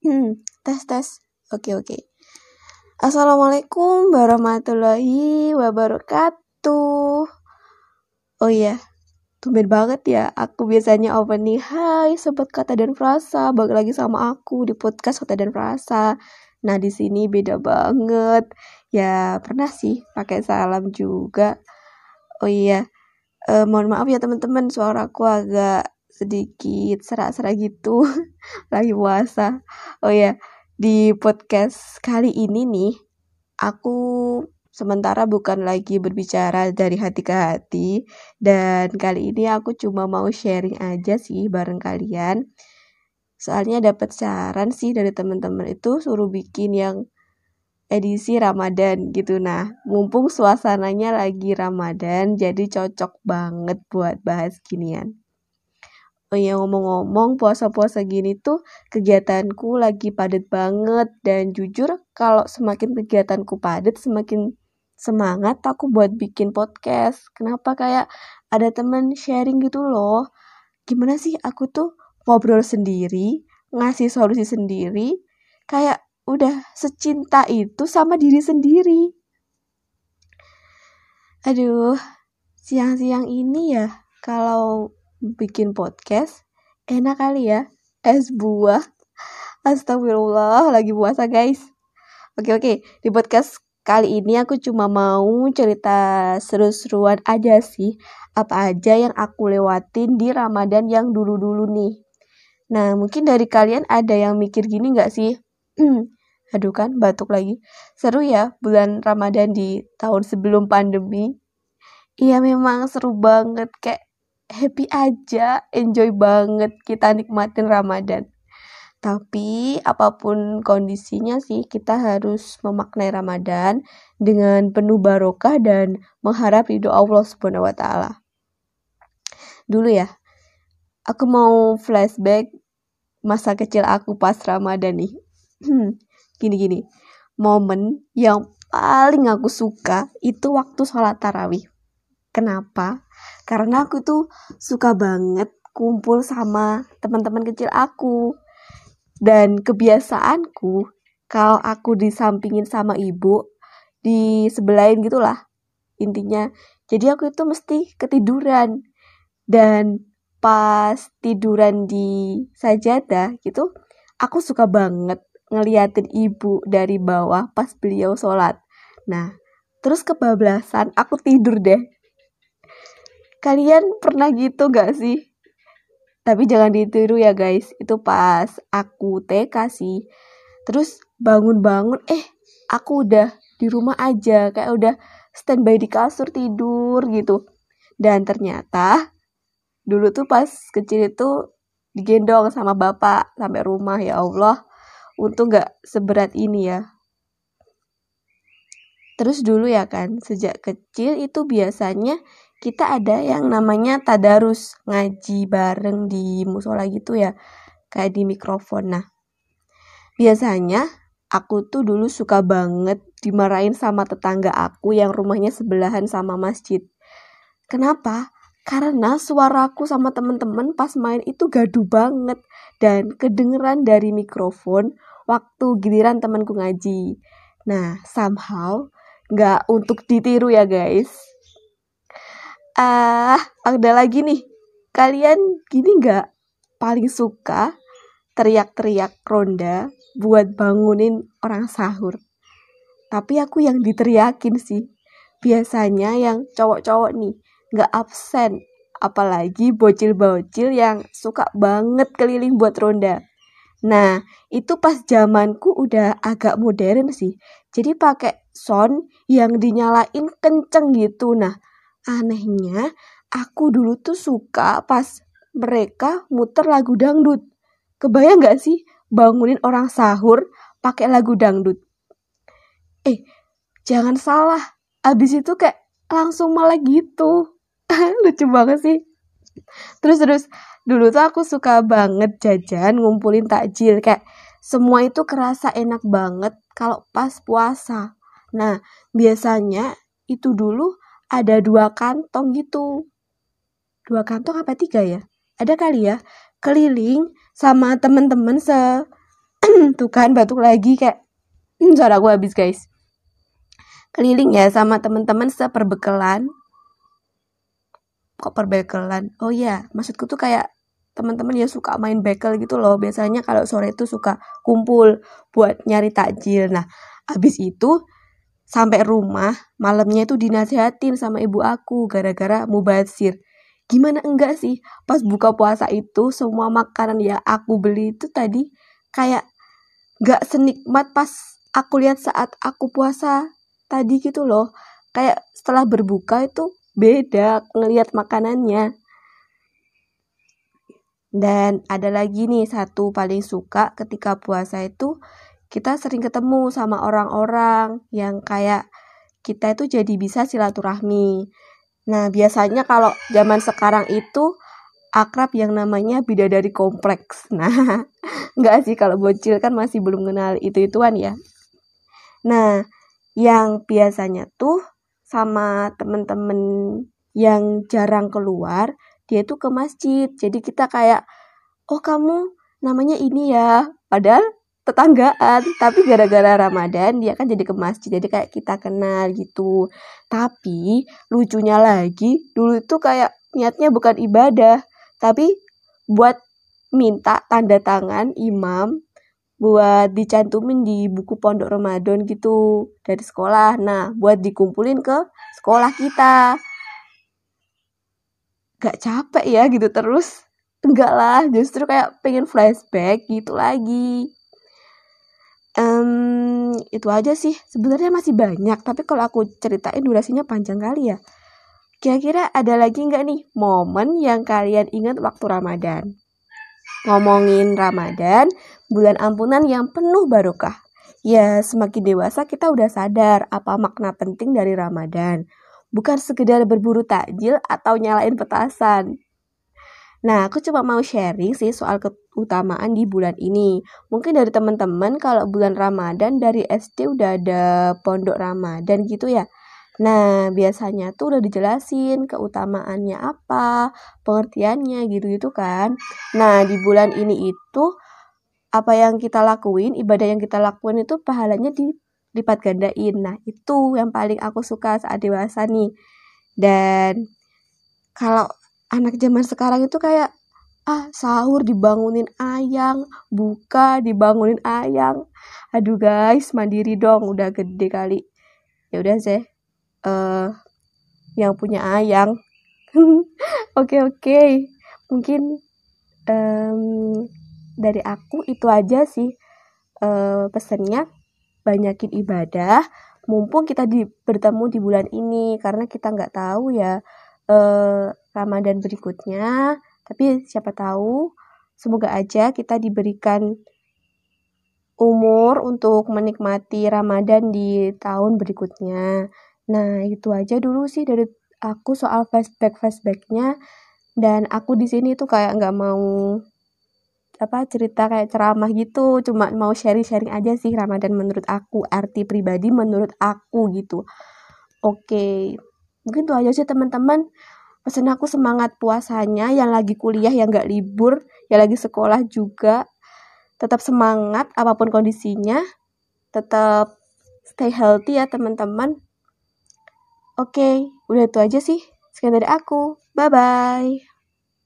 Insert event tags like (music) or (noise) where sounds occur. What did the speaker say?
Hmm, tes tes. Oke oke. Assalamualaikum warahmatullahi wabarakatuh. Oh iya, tumben banget ya. Aku biasanya opening Hai sobat kata dan frasa, balik lagi sama aku di podcast kata dan frasa. Nah di sini beda banget. Ya pernah sih pakai salam juga. Oh iya, eh, mohon maaf ya teman-teman, suaraku agak sedikit serak-serak gitu (laughs) lagi puasa. Oh ya, di podcast kali ini nih aku sementara bukan lagi berbicara dari hati ke hati dan kali ini aku cuma mau sharing aja sih bareng kalian. Soalnya dapat saran sih dari teman-teman itu suruh bikin yang edisi Ramadan gitu. Nah, mumpung suasananya lagi Ramadan jadi cocok banget buat bahas ginian. Oh ya ngomong-ngomong puasa-puasa gini tuh kegiatanku lagi padat banget dan jujur kalau semakin kegiatanku padat semakin semangat aku buat bikin podcast. Kenapa kayak ada temen sharing gitu loh. Gimana sih aku tuh ngobrol sendiri, ngasih solusi sendiri, kayak udah secinta itu sama diri sendiri. Aduh, siang-siang ini ya kalau bikin podcast? Enak kali ya. Es buah. Astagfirullah lagi puasa guys. Oke oke. Di podcast kali ini aku cuma mau cerita seru-seruan aja sih. Apa aja yang aku lewatin di ramadan yang dulu-dulu nih. Nah mungkin dari kalian ada yang mikir gini nggak sih? (clears throat) Aduh kan batuk lagi. Seru ya bulan ramadan di tahun sebelum pandemi. Iya memang seru banget. Kayak happy aja, enjoy banget kita nikmatin Ramadan. Tapi apa pun kondisinya sih kita harus memaknai Ramadan dengan penuh barokah dan mengharap ridho Allah Subhanahu wa taala. Dulu ya, aku mau flashback masa kecil aku pas Ramadan nih. (clears throat) Gini-gini. Momen yang paling aku suka itu waktu sholat tarawih. Kenapa? Karena aku tuh suka banget kumpul sama teman-teman kecil aku. Dan kebiasaanku kalau aku disampingin sama ibu, di sebelahin gitulah intinya. Jadi aku itu mesti ketiduran. Dan pas tiduran di sajadah gitu, aku suka banget ngeliatin ibu dari bawah pas beliau sholat. Nah, terus kebablasan aku tidur deh Kalian pernah gitu gak sih? Tapi jangan ditiru ya guys. Itu pas aku TK sih. Terus bangun-bangun eh aku udah di rumah aja kayak udah standby di kasur tidur gitu. Dan ternyata dulu tuh pas kecil itu digendong sama bapak sampai rumah ya Allah. Untung gak seberat ini ya. Terus dulu ya kan, sejak kecil itu biasanya kita ada yang namanya tadarus ngaji bareng di musola gitu ya kayak di mikrofon. Nah biasanya aku tuh dulu suka banget dimarahin sama tetangga aku yang rumahnya sebelahan sama masjid. Kenapa? Karena suaraku sama temen-temen pas main itu gaduh banget dan kedengeran dari mikrofon waktu giliran temanku ngaji. Nah, somehow nggak untuk ditiru ya guys ah ada lagi nih. Kalian gini nggak? Paling suka teriak-teriak ronda buat bangunin orang sahur. Tapi aku yang diteriakin sih. Biasanya yang cowok-cowok nih nggak absen. Apalagi bocil-bocil yang suka banget keliling buat ronda. Nah, itu pas zamanku udah agak modern sih. Jadi pakai sound yang dinyalain kenceng gitu. Nah, Anehnya, aku dulu tuh suka pas mereka muter lagu dangdut. Kebayang gak sih bangunin orang sahur pakai lagu dangdut? Eh, jangan salah. Abis itu kayak langsung malah gitu. (laughs) Lucu banget sih. Terus terus dulu tuh aku suka banget jajan ngumpulin takjil kayak semua itu kerasa enak banget kalau pas puasa. Nah, biasanya itu dulu ada dua kantong gitu. Dua kantong apa tiga ya? Ada kali ya. Keliling sama temen-temen se (clears throat) tuh kan batuk lagi kayak (clears throat) suara gue habis guys keliling ya sama teman-teman seperbekalan kok perbekalan oh iya maksudku tuh kayak teman-teman ya suka main bekel gitu loh biasanya kalau sore itu suka kumpul buat nyari takjil nah habis itu sampai rumah malamnya itu dinasihatin sama ibu aku gara-gara mubazir. Gimana enggak sih? Pas buka puasa itu semua makanan yang aku beli itu tadi kayak gak senikmat pas aku lihat saat aku puasa tadi gitu loh. Kayak setelah berbuka itu beda ngelihat makanannya. Dan ada lagi nih satu paling suka ketika puasa itu kita sering ketemu sama orang-orang yang kayak kita itu jadi bisa silaturahmi Nah, biasanya kalau zaman sekarang itu akrab yang namanya bidadari kompleks. (laughs) Nah, enggak sih kalau bocil kan masih belum kenal itu-ituan ya. Nah, yang biasanya tuh sama temen-temen yang jarang keluar, dia tuh ke masjid. Jadi kita kayak, oh kamu namanya ini ya. Padahal tetanggaan. Tapi gara-gara Ramadan dia kan jadi ke masjid. Jadi kayak kita kenal gitu. Tapi lucunya lagi dulu itu kayak niatnya bukan ibadah. Tapi buat minta tanda tangan imam buat dicantumin di buku pondok Ramadan gitu dari sekolah. Nah buat dikumpulin ke sekolah kita. Gak capek ya gitu terus. Enggak lah justru kayak pengen flashback gitu lagi um, itu aja sih. Sebenarnya masih banyak tapi kalau aku ceritain durasinya panjang kali ya. Kira-kira ada lagi nggak nih momen yang kalian ingat waktu Ramadan? Ngomongin Ramadan bulan ampunan yang penuh barokah. Ya semakin dewasa kita udah sadar apa makna penting dari Ramadan. Bukan sekedar berburu takjil atau nyalain petasan Nah, aku cuma mau sharing sih soal keutamaan di bulan ini. Mungkin dari teman-teman kalau bulan Ramadan dari SD udah ada pondok Ramadan gitu ya. Nah, biasanya tuh udah dijelasin keutamaannya apa, pengertiannya gitu-gitu kan. Nah, di bulan ini itu apa yang kita lakuin, ibadah yang kita lakuin itu pahalanya dilipat gandain. Nah, itu yang paling aku suka saat dewasa nih. Dan kalau anak zaman sekarang itu kayak ah sahur dibangunin ayang, buka dibangunin ayang. Aduh guys, mandiri dong, udah gede kali. Ya udah sih. Eh uh, yang punya ayang. (laughs) Oke oke. Okay, okay. Mungkin um, dari aku itu aja sih uh, pesannya banyakin ibadah mumpung kita di, bertemu di bulan ini karena kita nggak tahu ya uh, Ramadan berikutnya. Tapi siapa tahu, semoga aja kita diberikan umur untuk menikmati Ramadan di tahun berikutnya. Nah, itu aja dulu sih dari aku soal flashback flashbacknya. Dan aku di sini tuh kayak nggak mau apa cerita kayak ceramah gitu cuma mau sharing-sharing aja sih Ramadan menurut aku arti pribadi menurut aku gitu oke mungkin tuh aja sih teman-teman. Pesan aku semangat puasanya yang lagi kuliah yang gak libur yang lagi sekolah juga. Tetap semangat apa pun kondisinya. Tetap stay healthy ya teman-teman. Oke udah itu aja sih. Sekian dari aku. Bye bye